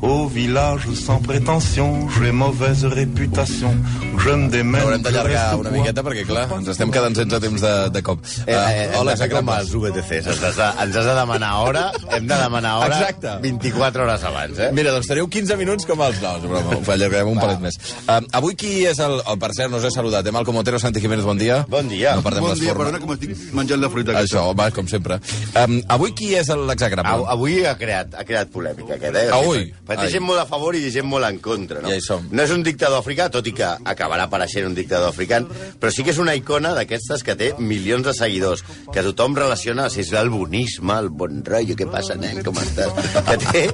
Au village sans prétention, j'ai mauvaise réputation. Je me démène. Haurem d'allargar una miqueta perquè, clar, ens estem quedant sense temps de, de cop. Eh, eh, Uh, hola, com Jacob. els VTCs. Ens has, de, ens has de demanar hora, hem de demanar hora Exacte. 24 hores abans, eh? Mira, doncs teniu 15 minuts com els nous, però ho allargarem un palet més. Uh, avui qui és el... el per cert, no us he saludat, eh? Malcom Otero, Santi Jiménez, bon dia. Bon dia. No perdem Bon les dia, formes. perdona que m'estic menjant la fruita. Això, home, com sempre. Um, avui qui és l'exagrable? Av- Avui ha creat, ha creat polèmica, aquest, eh? Avui? Gent molt a favor i gent molt en contra, no? Ja hi som. No és un dictador africà, tot i que acabarà apareixent un dictador africà, però sí que és una icona d'aquestes que té milions de seguidors, que tothom relaciona, si és el bonisme, el bon rotllo, què passa, nen, com estàs? Que té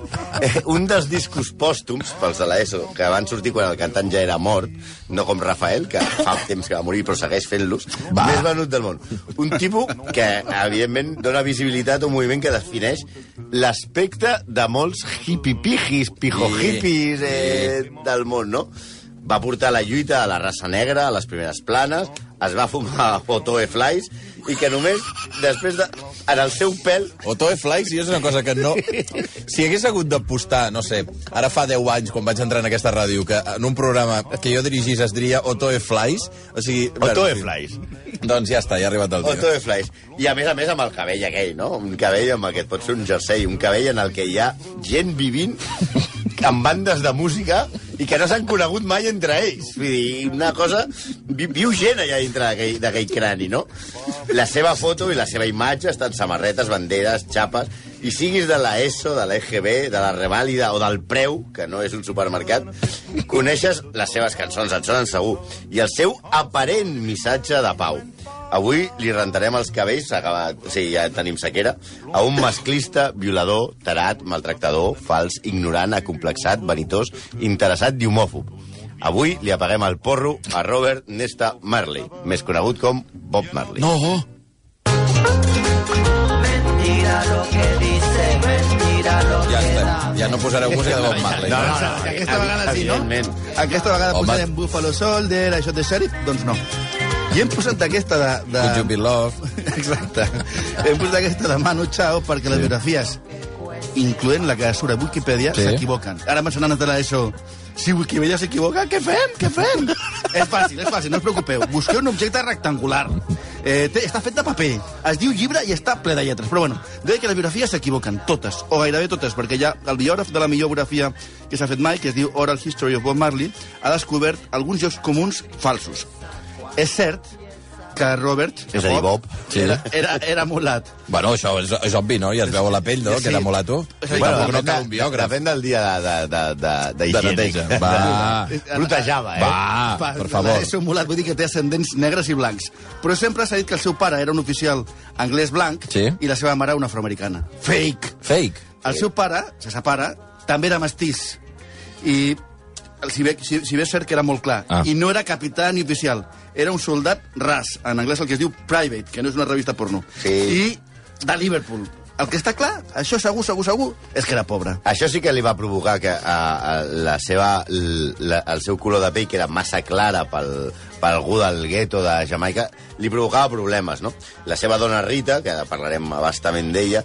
eh, un dels discos pòstums, pels de l'ESO, que van sortir quan el cantant ja era mort, no com Rafael, que fa temps que va morir però segueix fent-los, més venut del món. Un tipus que, evidentment, dona visibilitat a un moviment que defineix l'aspecte de molts hippie-pijis, pijo-hippies eh, del món, no? Va portar la lluita a la raça negra a les primeres planes, es va fumar Otoe Flies, i que només, després de... En el seu pèl, Otoe Flies, jo és una cosa que no... Si hagués hagut d'apostar, no sé, ara fa 10 anys, quan vaig entrar en aquesta ràdio, que en un programa que jo dirigís es diria Otoe Flies, o sigui... Otoe en fi. Flies. Doncs ja està, ja ha arribat el dia. Otoe Flies. I a més a més amb el cabell aquell, no? Un cabell amb el que et pot fer un jersei, un cabell en el que hi ha gent vivint amb bandes de música i que no s'han conegut mai entre ells. Vull dir, una cosa... vi- Viu gent allà dintre d'aquell- crani, no? La seva foto i la seva imatge estan samarretes, banderes, xapes, i siguis de la ESO, de l'EGB, de la Revàlida o del Preu, que no és un supermercat, coneixes les seves cançons, et sonen segur, i el seu aparent missatge de pau. Avui li rentarem els cabells, s'ha acabat, o sigui, ja tenim sequera, a un masclista, violador, tarat, maltractador, fals, ignorant, acomplexat, vanitós, interessat i homòfob. Avui li apaguem el porro a Robert Nesta Marley, més conegut com Bob Marley. No! Ja estem. Ja no posareu música de Bob Marley. No, no? no, Aquesta vegada sí, no? Aquesta vegada Home. posarem Buffalo Soldier, això de Sheriff, doncs no. I hem posat aquesta de... de... Could you be love? Exacte. Hem posat aquesta de Manu Chao perquè les biografies, incloent la que surt a Wikipedia, Sí. s'equivoquen. Ara m'ha de l'ESO. Si Wikipedia s'equivoca, què fem? Què fem? és fàcil, és fàcil, no us preocupeu. Busqueu un objecte rectangular. Eh, té, està fet de paper. Es diu llibre i està ple de lletres. Però bueno, deia que les biografies s'equivoquen, totes, o gairebé totes, perquè ja el biògraf de la millor biografia que s'ha fet mai, que es diu Oral History of Bob Marley, ha descobert alguns llocs comuns falsos. És cert que Robert... És a dir, Bob. Sí. Era, era, era mulat. Bueno, això és, és obvi, no? I es veu a la pell, no? Sí. Que era. És a dir, Bueno, no cal un biògraf. Depèn del dia de, de, de, de, De neteja. Va. Brutejava, eh? Va, per favor. És un mulat, vull dir que té ascendents negres i blancs. Però sempre s'ha dit que el seu pare era un oficial anglès blanc Sí. i la seva mare una afroamericana. Fake! Fake. El seu pare, se separa, també era mestís. I si bé, si, si bé és cert que era molt clar. Ah. I no era capità ni oficial. Era un soldat ras, en anglès el que es diu private, que no és una revista porno. Sí. I de Liverpool. El que està clar, això segur, segur, segur, és que era pobre. Això sí que li va provocar que a, a la seva, la, el seu color de pell, que era massa clara pel, per algú del gueto de Jamaica, li provocava problemes, no? La seva dona Rita, que ara parlarem abastament d'ella,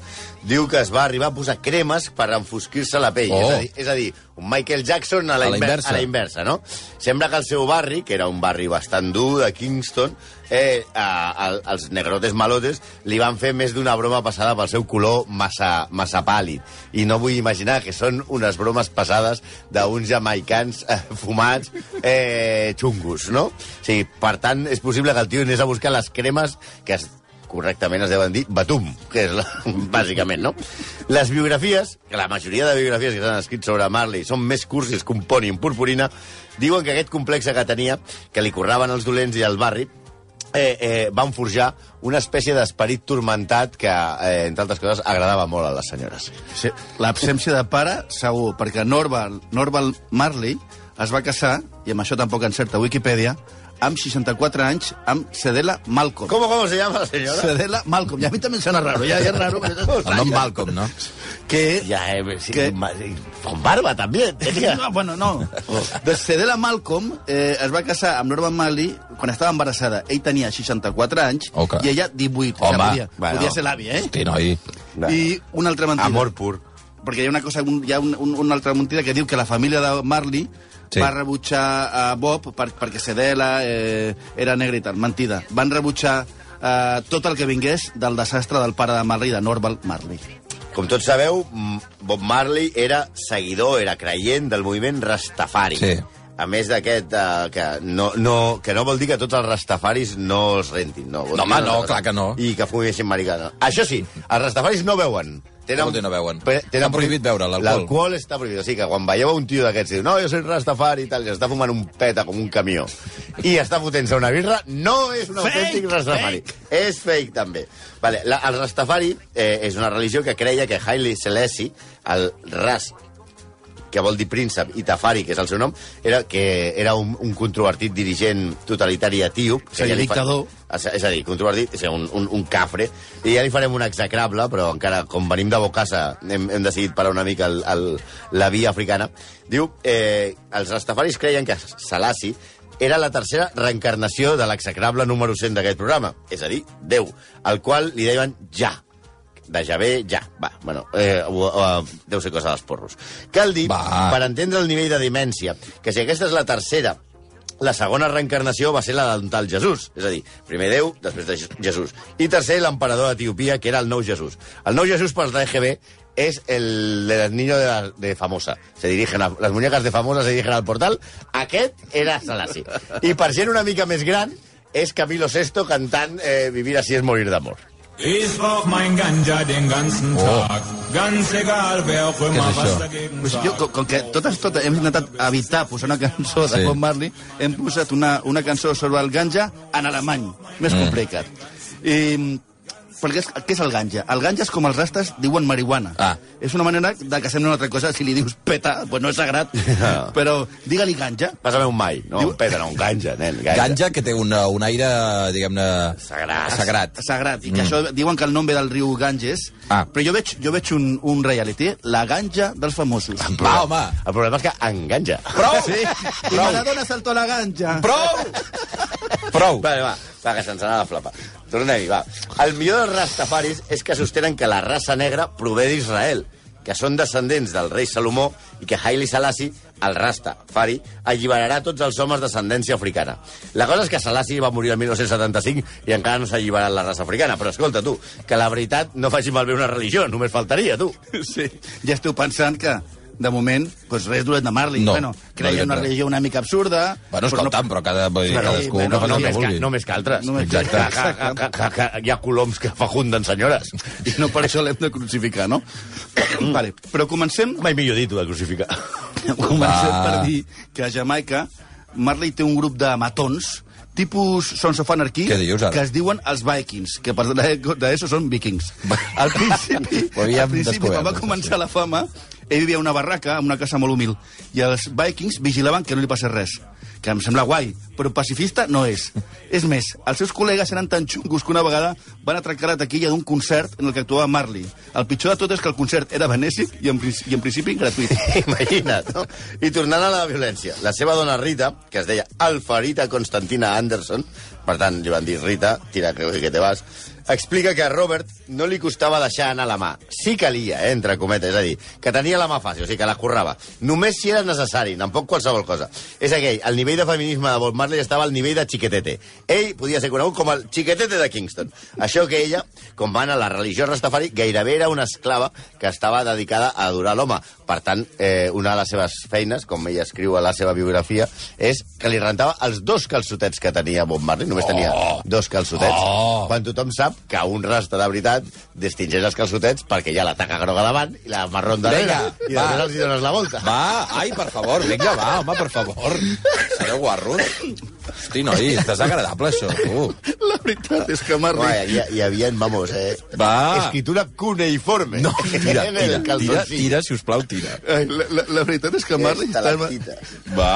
diu que es va arribar a posar cremes per enfosquir-se la pell. Oh. És, a dir, és a dir, un Michael Jackson a la, A la inver inversa. a la inversa, no? Sembla que el seu barri, que era un barri bastant dur de Kingston, eh, a, a, els negrotes malotes li van fer més d'una broma passada pel seu color massa, massa pàl·lid. I no vull imaginar que són unes bromes passades d'uns jamaicans eh, fumats eh, xungos, no? O sigui, per tant, és possible que el tio anés a buscar les cremes que es, correctament es deuen dir Batum, que és la, bàsicament, no? Les biografies, que la majoria de biografies que s'han escrit sobre Marley són més cursis que un poni en purpurina, diuen que aquest complex que tenia, que li curraven els dolents i el barri, eh, eh, van forjar una espècie d'esperit turmentat que, eh, entre altres coses, agradava molt a les senyores. Sí, L'absència de pare, segur, perquè Norval, Norval Marley es va casar, i amb això tampoc encerta Wikipedia, amb 64 anys, amb Cedela Malcolm. ¿Cómo, cómo se llama la señora? Cedela Malcolm. I a mi també em sona raro, ja, ja és raro. Però El nom Malcolm, no? que... Ya, eh, sí, ma- con barba también. tenía. No, bueno, no. Doncs Cedela Malcolm eh, es va casar amb Norman Marley quan estava embarassada. Ell tenia 64 anys Ok. i ella 18. Home, o sigui, podia, bueno. podia ser l'avi, eh? Hosti, noi. I una altra mentida. Amor pur. perquè hi ha una cosa, un, hi ha un, un, una altra mentida que diu que la família de Marley Sí. va rebutjar a Bob per, perquè Sedela eh, era negre i tal. Mentida. Van rebutjar eh, tot el que vingués del desastre del pare de Marley, de Norval Marley. Com tots sabeu, Bob Marley era seguidor, era creient del moviment Rastafari. Sí. A més d'aquest, uh, que, no, no, que no vol dir que tots els rastafaris no els rentin. No, Vol No, dir home, no, clar que no. I que fumessin maricana. Això sí, els rastafaris no veuen. Com vol dir no veuen? Pre- Està prohibit beure l'alcohol. L'alcohol està prohibit. O sigui que quan veieu un tio d'aquests i diu no, jo soy rastafari i tal, i està fumant un peta com un camió i està fotent-se una birra, no és un autèntic rastafari. És fake, també. Vale, la, el rastafari eh, és una religió que creia que Haile Selassie, el ras que vol dir príncep, i Tafari, que és el seu nom, era que era un, un controvertit dirigent totalitari etíop. que És a dir, li fa- dictador. És, a dir, controvertit, és a dir, un, un, un cafre, i ja li farem un execrable, però encara, com venim de Bocassa, hem, hem decidit parar una mica el, el, la via africana. Diu, eh, els rastafaris creien que Selassie era la tercera reencarnació de l'execrable número 100 d'aquest programa, és a dir, Déu, al qual li deien ja, de Javé, ja. Va, bueno, eh, o, o, deu ser cosa dels porros. Cal dir, Va. per entendre el nivell de demència, que si aquesta és la tercera, la segona reencarnació va ser la d'un tal Jesús. És a dir, primer Déu, després de Je- Jesús. I tercer, l'emperador d'Etiopia, que era el nou Jesús. El nou Jesús, per la EGB, es el del niño de, la- de Famosa. Se dirigen a, las muñecas de Famosa se dirigen al portal. Aquest era Salasi. I per gent una mica més gran, és Camilo VI cantant eh, Vivir así es morir d'amor. Ich rauch mein Ganja den ganzen Tag. Ganz egal, wer auch immer Oh. Was dagegen Pues jo, sagt. com, com que totes, totes hem intentat evitar posar una cançó de Sí. Bob Marley, hem posat una, una cançó sobre el ganja en alemany, més mm. complicat. I, perquè és, què és el ganja? El ganja és com els rastes diuen marihuana. Ah. És una manera de que sembli una altra cosa. Si li dius peta, pues no és sagrat, Ah. però digue-li ganja. Pásame un mai, no un peta, no un ganja, nen. Ganja. Ganja, que té una, un aire, diguem-ne... Sagrat. Sagrat. Sagrat, i que això diuen que el nom ve del riu Ganges, Ah. però jo veig, jo veig un, un reality, la ganja dels famosos. Va, home! El problema és que enganja. Prou! Sí, i Maradona saltó a la ganja. Prou! Prou! Vale, va, va, que se'ns anava la flapa. Tornem-hi, va. El millor dels rastafaris és que sostenen que la raça negra prové d'Israel, que són descendents del rei Salomó i que Haile Selassie, el Rastafari, alliberarà tots els homes d'ascendència africana. La cosa és que Selassie va morir el 1975 i encara no s'ha alliberat la raça africana. Però escolta, tu, que la veritat no faci malbé una religió, només faltaria, tu. Sí, ja esteu pensant que, de moment, pues res dolent de Marley. No, bueno, no creia direm una religió una mica absurda. Bueno, però escolta'm, però cada, vull dir, Però, cadascú bueno, faci no, el que vulgui. no més que altres. Només- Exacte. Que, que, que, que, que hi ha coloms que facunden senyores. I no per això l'hem de crucificar, no? vale, però comencem, Mai millor dit, de crucificar. comencem Va. per dir que a Jamaica Marley té un grup de matons tipus Sons of Anarchy, Què dius, ara? que es diuen els Vikings, que per d'això són vikings. Al principi, al principi quan va començar la fama, ell vivia a una barraca, en una casa molt humil, i els Vikings vigilaven que no li passés res que em sembla guai, però pacifista no és. És més, els seus col·legues eren tan xungos que una vegada van atracar la taquilla d'un concert en el que actuava Marley. El pitjor de tot és que el concert era benèfic i en, i en principi gratuït. Imagina't, no? I tornant a la violència, la seva dona Rita, que es deia Alfarita Constantina Anderson, per tant, li van dir Rita, tira que, que te vas, explica que a Robert no li costava deixar anar la mà. Sí calia, eh, entre cometes, és a dir, que tenia la mà fàcil, o sigui, que la currava. Només si era necessari, tampoc qualsevol cosa. És aquell, el nivell de feminisme de Bob Marley estava al nivell de xiquetete. Ell podia ser conegut com el xiquetete de Kingston. Això que ella, com va anar a la religió rastafari, gairebé era una esclava que estava dedicada a adorar l'home. Per tant, eh, una de les seves feines, com ella escriu a la seva biografia, és que li rentava els dos calçotets que tenia Bob Marley. Només tenia dos calçotets. Oh. Quan tothom sap que un rasta de veritat distingeix els calçotets perquè hi ha la taca groga davant i la marrón darrere. Vinga, I va. després els hi dones la volta. Va, ai, per favor, vinga, va, home, per favor. Sereu guarros? Hosti, noi, és desagradable, això, tu. La veritat és que Marley... Uai, hi, hi havia, vamos, eh, Va. escritura cuneiforme. No, tira, el tira, tira, calzoncillo. tira, sisplau, tira. Ai, la, la, la veritat és que estava- lactita. Va.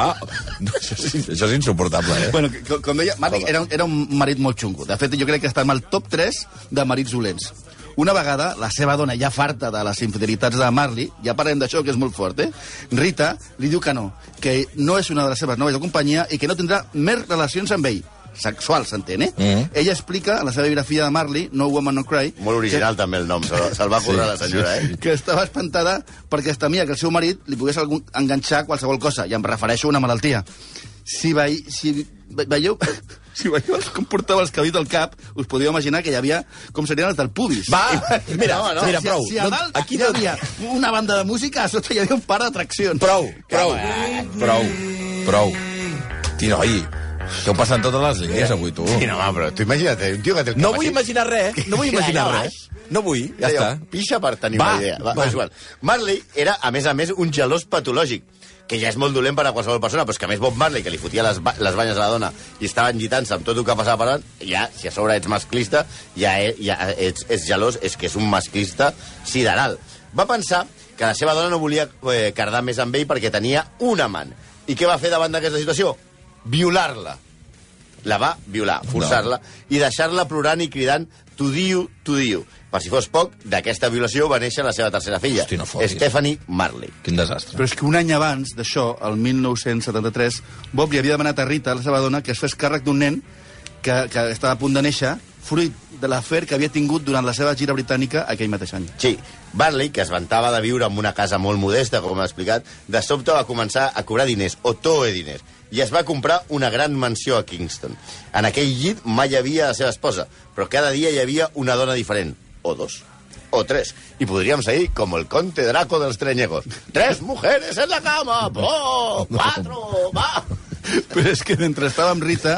No, això, és, això és insuportable, eh? Bueno, com deia, Marley era, era un marit molt xungo. De fet, jo crec que està en el top 3 de marits dolents. Una vegada, la seva dona, ja farta de les infidelitats de Marley, ja parlem d'això, que és molt fort, eh? Rita li diu que no, que no és una de les seves noves de companyia i que no tindrà més relacions amb ell. sexual, s'entén, eh? Mhm. Ella explica a la seva biografia de Marley, No Woman No Cry, Molt original, també, el nom. Se'l se va currar la senyora, eh? que estava espantada perquè es temia que el seu marit li pogués algun, enganxar qualsevol cosa, i em refereixo a una malaltia. Si, vei, si ve- veieu... Si veieu com portava els cabells del cap, us podeu imaginar que hi havia com serien els del pubis. Va, mira, No, no. mira, si, prou. Si a No, dalt aquí hi no... havia una banda de música, a sota hi havia un par d'atraccions. Prou, prou, prou, prou. Tio, noi, què ho passen totes les línies avui, tu? Sí, no, però tu imagina't, un tio que té el No vull imaginar res, no vull imaginar res. No vull, ja està. Pixa per tenir Va, una idea. Va, va. Marley era, a més a més, un gelós patològic que ja és molt dolent per a qualsevol persona, però és que a més Bob Marley, que li fotia les, ba les banyes a la dona i estava enllitant-se amb tot el que passava per davant, ja, si a sobre ets masclista, ja, e- ja ets, ets gelós, és que és un masclista sideral. Va pensar que la seva dona no volia eh, cardar més amb ell perquè tenia un amant. I què va fer davant d'aquesta situació? Violar-la la va violar, forçar-la, i deixar-la plorant i cridant «Tu diu, tu diu». Per si fos poc, d'aquesta violació va néixer la seva tercera filla, Hosti, no fotis. Stephanie Marley. Quin desastre. Però és que un any abans d'això, el 1973, Bob li havia demanat a Rita, la seva dona, que es fes càrrec d'un nen que, que estava a punt de néixer, fruit de l'afer que havia tingut durant la seva gira britànica aquell mateix any. Sí, Barley, que es vantava de viure en una casa molt modesta, com ha explicat, de sobte va començar a cobrar diners, o toe diners, i es va comprar una gran mansió a Kingston. En aquell llit mai hi havia la seva esposa, però cada dia hi havia una dona diferent, o dos, o tres. I podríem seguir com el conte Draco dels Treñegos. Tres mujeres en la cama, po, cuatro, va... Però és que mentre estava amb Rita,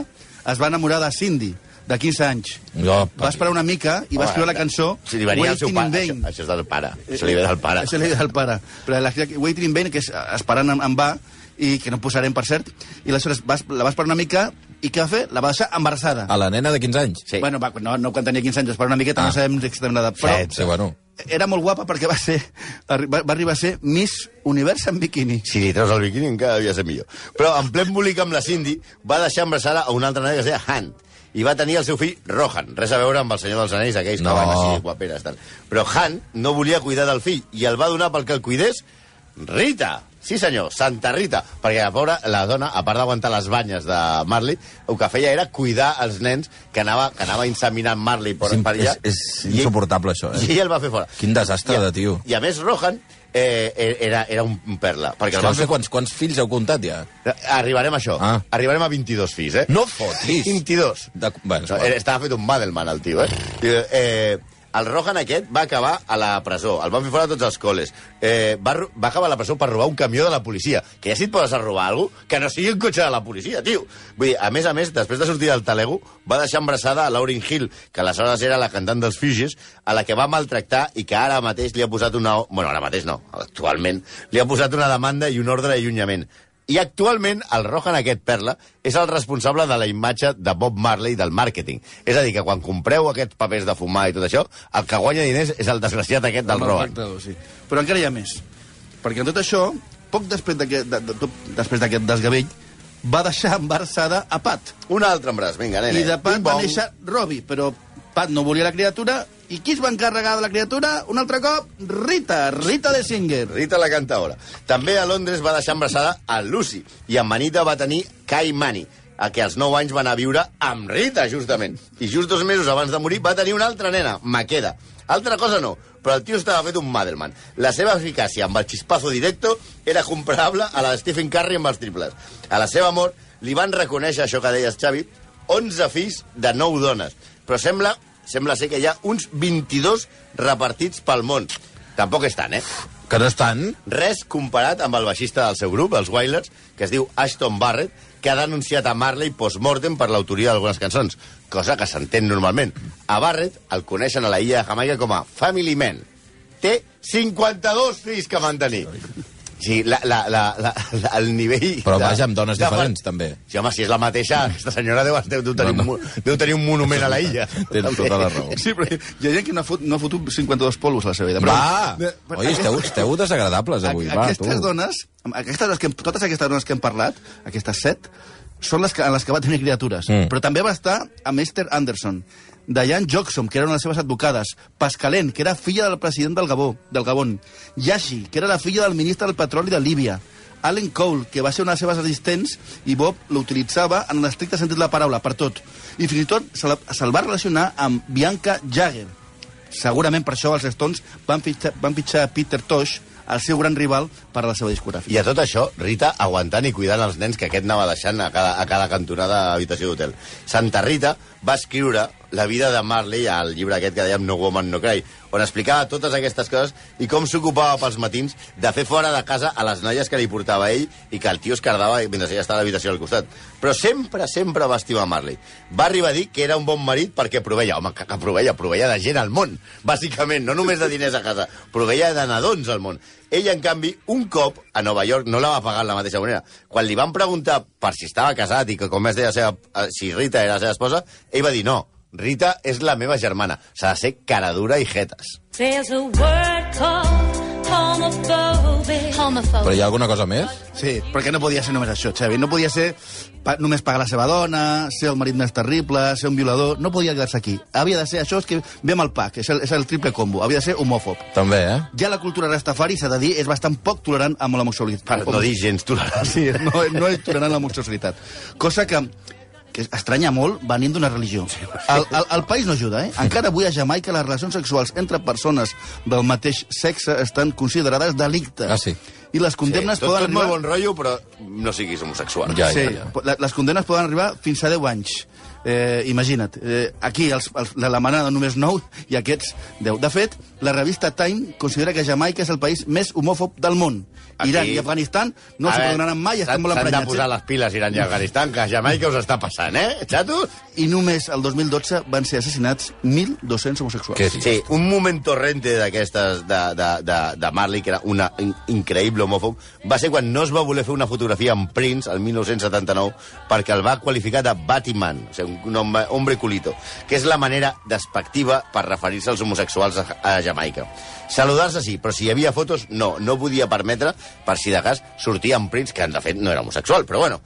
es va enamorar de Cindy, de 15 anys. Jo, Va esperar una mica i va escriure la cançó Si li venia el seu in pare. Vain. Això, això és del pare. Això li ve del pare. Això li ve del pare. Però la Waiting in Vain, que és esperant en, en va, i que no posarem, per cert, i aleshores va, la va esperar una mica i què va fer? La va deixar embarassada. A la nena de 15 anys? Sí. Bueno, va, no, no quan tenia 15 anys, esperar una miqueta, Ah. no sabem exactament l'edat, però Sí, bueno. era molt guapa perquè va ser va, va arribar a ser Miss Univers en biquini. Si li treus el biquini encara devia ser millor. Però en ple embolic amb la Cindy va deixar embarassada a una altra nena que es deia Hunt i va tenir el seu fill Rohan. Res a veure amb el senyor dels anells, aquells No. que van així guaperes. Tal. Però Hunt no volia cuidar del fill i el va donar perquè el cuidés Rita. Sí, senyor, Santa Rita. Perquè la pobra, la dona, a part d'aguantar les banyes de Marley, el que feia era cuidar els nens que anava, que anava inseminant Marley per, És, per allà. és, és insuportable, això, I eh? ell el va fer fora. Quin desastre I de tio. I a més, Rohan eh, era, era un perla. Perquè no sé fer quants, quants fills heu comptat, ja. Arribarem a això. Ah. Arribarem a 22 fills, eh? No fotis. 22. De... Bueno, No, no, estava fet un Madelman, el tio, eh? I, eh el Rohan aquest va acabar a la presó. El van fer fora de tots els col·les. Eh, va, va acabar a la presó per robar un camió de la policia. Que ja si et poses a robar alguna cosa, que no sigui un cotxe de la policia, tio. Vull dir, a més a més, després de sortir del talego, va deixar embarassada a Lauryn Hill, que aleshores era la cantant dels Fugees, a la que va maltractar i que ara mateix li ha posat una... Bueno, ara mateix no, actualment. Li ha posat una demanda i un ordre d'allunyament. I actualment el Rohan aquest Perla és el responsable de la imatge de Bob Marley del màrqueting. És a dir, que quan compreu aquests papers de fumar i tot això, el que guanya diners és el desgraciat aquest del Rohan. Sí. Però encara hi ha més. Perquè en tot això, poc després d'aquest de, de, d'aquest desgavell, va deixar embarassada a Pat. Un altre embràs, vinga, nene. I de Pat va néixer Robbie, però Pat no volia la criatura, i qui es va encarregar de la criatura? Un altre cop, Rita, Rita de Singer. Rita la cantaora. També a Londres va deixar embarassada a Lucy i en Manita va tenir Kai Mani, a que als 9 anys va anar a viure amb Rita, justament. I just dos mesos abans de morir va tenir una altra nena, Maqueda. Altra cosa no, però el tio estava fet un Madelman. La seva eficàcia amb el xispazo directo era comparable a la de Stephen Curry amb els triples. A la seva mort li van reconèixer, això que deies, Xavi, 11 fills de 9 dones. Però sembla, sembla ser que hi ha uns 22 repartits pel món. Tampoc és tant, eh? Que no estan... Res comparat amb el baixista del seu grup, els Wailers, que es diu Ashton Barrett, que ha denunciat a Marley post-mortem per l'autoria d'algunes cançons, cosa que s'entén normalment. A Barrett el coneixen a la illa de Jamaica com a Family Man. Té 52 fills que mantenir. Sí, la, la, la, la, la, el nivell... Però vaja, amb dones de- diferents, també. Sí, home, si és la mateixa, aquesta senyora deu, deu, deu, tenir, No, no, no. deu tenir un monument a la illa. Tens tota la raó. Sí, però hi ha gent que no ha, fot, no ha fotut 52 polos a la seva vida. Però, Va! De- però Oi, esteu, esteu desagradables avui, va, tu. aquestes dones, aquestes dones que, totes aquestes dones que hem parlat, aquestes set, són les que, en les que va tenir criatures. Mm. Però també va estar amb Esther Anderson, Diane Joxom, que era una de les seves advocades, Pascalén, que era filla del president del Gabó, del Gabón, Yashi, que era la filla del ministre del petroli de Líbia, Allen Cole, que va ser una de les seves assistents, i Bob l'utilitzava en l'estricte sentit de la paraula, per tot. I fins i tot se'l se va relacionar amb Bianca Jagger. Segurament per això els Stones van fitxar, van fitxar Peter Tosh, el seu gran rival, per la seva discogràfica. I a tot això, Rita aguantant i cuidant els nens que aquest anava deixant a cada, a cada cantonada habitació d'hotel. Santa Rita va escriure la vida de Marley al llibre aquest que dèiem No Woman No Cry, on explicava totes aquestes coses i com s'ocupava pels matins de fer fora de casa a les noies que li portava ell i que el tio es cardava mentre ella estava a l'habitació al costat. Però sempre, sempre va estimar Marley. Va arribar a dir que era un bon marit perquè proveia, home, que, que proveia, proveia de gent al món, bàsicament, no només de diners a casa, proveia de nadons al món. Ell, en canvi, un cop a Nova York no la va pagar de la mateixa manera. Quan li van preguntar per si estava casat i que com es deia seva, eh, si Rita era la seva esposa, ell va dir no, Rita és la meva germana. S'ha de ser cara dura i jetes. There's a word called. Però hi ha alguna cosa més? Sí, perquè no podia ser només això, Xavi. No podia ser pa només pagar la seva dona, ser el marit més terrible, ser un violador... No podia quedar-se aquí. Havia de ser això, és que ve amb el pack, és el, és el triple combo. Havia de ser homòfob. També, eh? Ja la cultura rastafari, s'ha de dir, és bastant poc tolerant amb l'homosexualitat. Per no dir gens tolerant. Sí, no, no és tolerant l'homosexualitat. Cosa que que estranya molt venint d'una religió. El, el, el país no ajuda, eh? Encara avui a Jamaica les relacions sexuals entre persones del mateix sexe estan considerades delicte. Ah, sí? I les condemnes sí, tot, poden tot molt arribar... bon rotllo, però no siguis homosexual. Ja, sí, ja, ja. Les condemnes poden arribar fins a 10 anys. Eh, imagina't, eh, aquí els, els, la, la manada només 9 i aquests 10. De fet, la revista Time considera que Jamaica és el país més homòfob del món. Aquí- Iran i Afganistan no veure, perdonaran mai, estan molt S'han de emprenyats. posar Eh? les piles Iran i Afganistan, que a Jamaica us està passant, eh, xatos? I només el 2012 van ser assassinats 1.200 homosexuals. Què dius? Sí, un moment torrente d'aquestes de, de, de, de Marley, que era una in, increïble homòfob, va ser quan no es va voler fer una fotografia amb Prince el 1979 perquè el va qualificar de Batman, o sigui, un home, hombre culito, que és la manera despectiva per referir-se als homosexuals a, a Jamaica. Saludar-se sí, però si hi havia fotos, no, no podia permetre, per si de cas sortia amb Prince, que de fet no era homosexual, però bueno,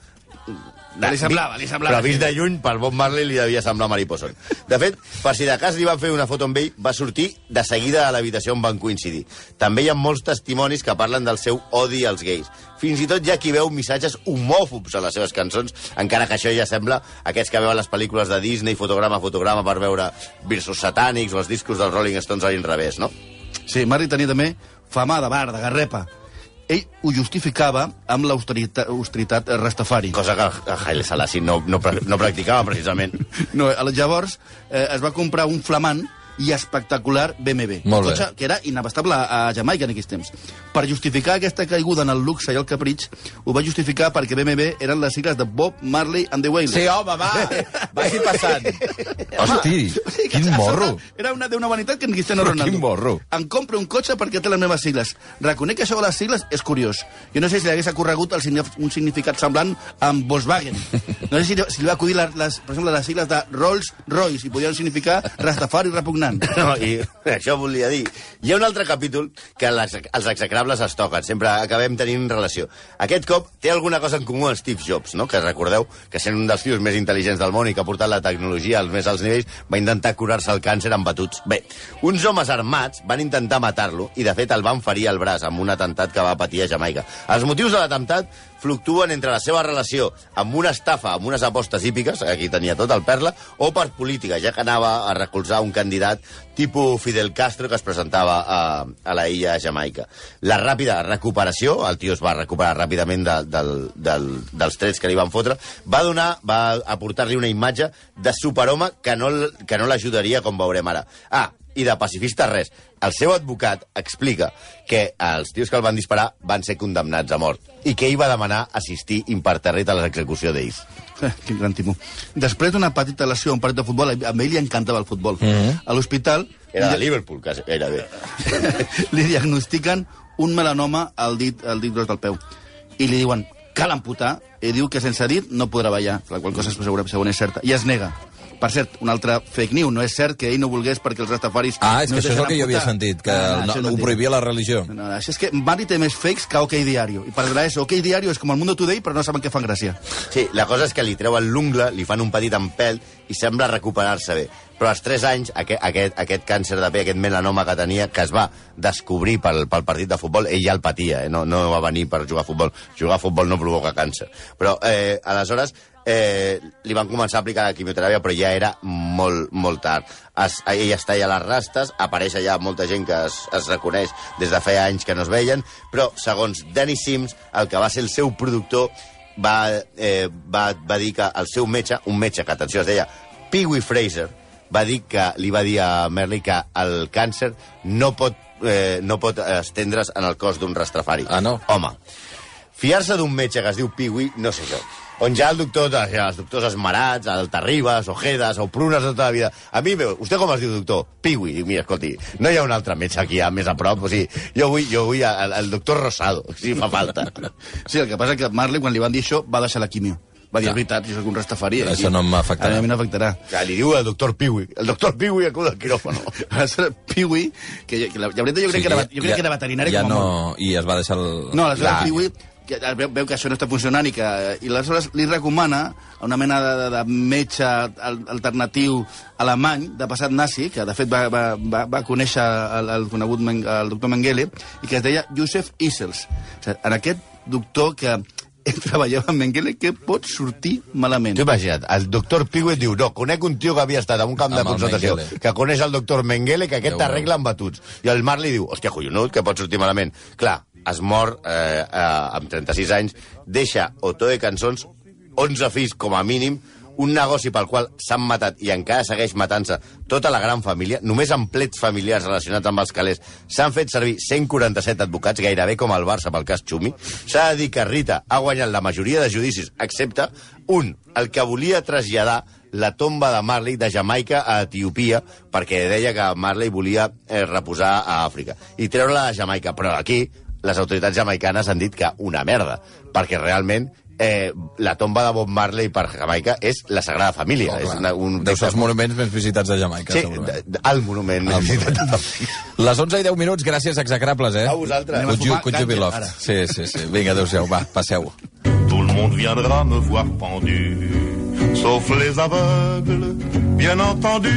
Li semblava, li semblava. Però vist de lluny, pel Bob Marley li devia semblar mariposon. De fet, per si de cas li van fer una foto amb ell, va sortir de seguida a l'habitació on van coincidir. També hi ha molts testimonis que parlen del seu odi als gais. Fins i tot hi ha qui veu missatges homòfobs a les seves cançons, encara que això ja sembla aquests que veuen les pel·lícules de Disney, fotograma a fotograma, per veure versos satànics o els discos dels Rolling Stones a l'inrevés, no? Sí, Marley tenia també fama de bar, de garrepa. Ell ho justificava amb l'austeritat austeritat rastafari. Cosa que Haile Selassie no, no, no practicava, precisament. No, al- llavors eh, es va comprar un flamant i espectacular BMW. Molt bé. cotxe que era inabastable a Jamaica en aquells temps. Per justificar aquesta caiguda en el luxe i el capritx, ho va justificar perquè BMW eren les sigles de Bob Marley and the Wailers. Sí, home, va! Vagi passant. Hosti, quin morro. Era una d'una vanitat que en Cristiano Ronaldo. quin morro. Em compro un cotxe perquè té les meves sigles. Reconec que això de les sigles és curiós. Jo no sé si li hagués ocorregut el, un significat semblant amb Volkswagen. No sé si, si li va acudir, les, les, per exemple, les sigles de Rolls Royce i podien significar Rastafari repugnant. No, i això volia dir. Hi ha un altre capítol que les, els execrables es toquen, sempre acabem tenint relació. Aquest cop té alguna cosa en comú amb Steve Jobs, no? que recordeu que sent un dels tios més intel·ligents del món i que ha portat la tecnologia als més alts nivells, va intentar curar-se el càncer amb batuts. Bé, uns homes armats van intentar matar-lo i, de fet, el van ferir al braç amb un atemptat que va patir a Jamaica. Els motius de l'atemptat fluctuen entre la seva relació amb una estafa, amb unes apostes hípiques, aquí tenia tot el perla, o per política, ja que anava a recolzar un candidat tipus Fidel Castro que es presentava a, a la illa Jamaica. La ràpida recuperació, el tio es va recuperar ràpidament de, del, del, dels trets que li van fotre, va donar, va aportar-li una imatge de superhome que no, que no l'ajudaria, com veurem ara. Ah, i de pacifista res. El seu advocat explica que els tios que el van disparar van ser condemnats a mort i que ell va demanar assistir imperterrit a l'execució d'ells. Eh, Quin gran timó. Després d'una petita lesió a un partit de futbol, a ell li encantava el futbol. Mm -hmm. A l'hospital Era de Liverpool, quasi, gairebé. li diagnostiquen un melanoma al dit, al dit gros del peu. I li diuen, cal amputar, i diu que sense dit no podrà ballar, la qual cosa segurament, segurament és certa. I es nega. Per cert, un altre fake news, no és cert que ell no volgués perquè els rastafaris... Ah, és no que això és el que jo havia sentit, que Ah, no, això és ho prohibia la religió. No, no, això és que Mari té més fakes que OK Diario. I per desgràcia, OK Diario és com el Mundo Today, però no saben què fan gràcia. Sí, la cosa és que li treuen l'ungla, li fan un petit empel i sembla recuperar-se bé. Però als 3 anys, aquest, aquest, aquest càncer de pell, aquest melanoma que tenia, que es va descobrir pel, pel partit de futbol, ell ja el patia, eh? no, no va venir per jugar a futbol. Jugar a futbol no provoca càncer. Però, eh, aleshores, eh, li van començar a aplicar la quimioteràpia, però ja era molt, molt tard. Es, ell es talla les rastes, apareix allà molta gent que es, es reconeix des de feia anys que no es veien, però, segons Danny Sims, el que va ser el seu productor, va, eh, va, va dir que el seu metge, un metge que, atenció, es deia Pee-wee Fraser, va dir que li va dir a Merley que el càncer no pot, eh, no pot estendre's en el cos d'un rastrafari. Ah, no? Home, fiar-se d'un metge que es diu Pee-wee, no sé jo. On ja el doctor, ja, els doctors esmerats, el Terribas, Ojedas, o Prunes de tota la vida. A mi, veu, vostè com es diu, doctor? Pee-wee. Dic, mira, escolti, no hi ha un altre metge aquí ja, més a prop. O sigui, jo vull, jo vull el, el doctor Rosado, si fa falta. Sí, el que passa és que Marley, quan li van dir això, va deixar la quimio. Va dir, és veritat, jo soc un rastafari. Això no m'afectarà. A mi no m'afectarà. Ja, li diu el doctor Pee-wee. El doctor Pee-wee acuda al quiròfano. Piwi, que, que la, la veritat jo crec, que, era, jo crec que era veterinari ja com a no, molt. I es va deixar el... No, aleshores Clar. el Piwi veu, veu que això no està funcionant i que i aleshores li recomana a una mena de, de, de metge al- alternatiu alemany de passat nazi, que de fet va, va, va, va conèixer el, el conegut Men, el doctor Mengele, i que es deia Josef Issels. O sigui, en aquest doctor que treballava amb Mengele, que pot sortir malament. T'ho imagina't, el doctor Pee-wee diu, no, conec un tio que havia estat en un camp de Amb el concentració, que coneix el doctor Mengele, que aquest t'arregla amb batuts. I el Marley diu, hòstia, collonut, que pot sortir malament. Clar, es mor eh, eh, amb 36 anys, deixa Otoe Cançons, 11 fills com a mínim, un negoci pel qual s'han matat i encara segueix matant-se tota la gran família, només amb plets familiars relacionats amb els calés, s'han fet servir 147 advocats, gairebé com el Barça pel cas Xumi. S'ha de dir que Rita ha guanyat la majoria de judicis, excepte un, el que volia traslladar la tomba de Marley de Jamaica a Etiopia, perquè deia que Marley volia eh, reposar a Àfrica, i treure-la de Jamaica. Però aquí les autoritats jamaicanes han dit que una merda, perquè realment eh, la tomba de Bob Marley per Jamaica és la Sagrada Família. Oh, és una, un Deu ser els monuments més visitats de Jamaica, Sí, segurament. el monument. El més monument. visitat. Les 11 i 10 minuts, gràcies, execrables, eh? A vosaltres. Anem a Could you, fumar could you be ganja, loved? ara. Sí, sí, sí. Vinga, adéu-siau, va, passeu. Tout le monde viendra me voir pendu, sauf les aveugles, bien entendu.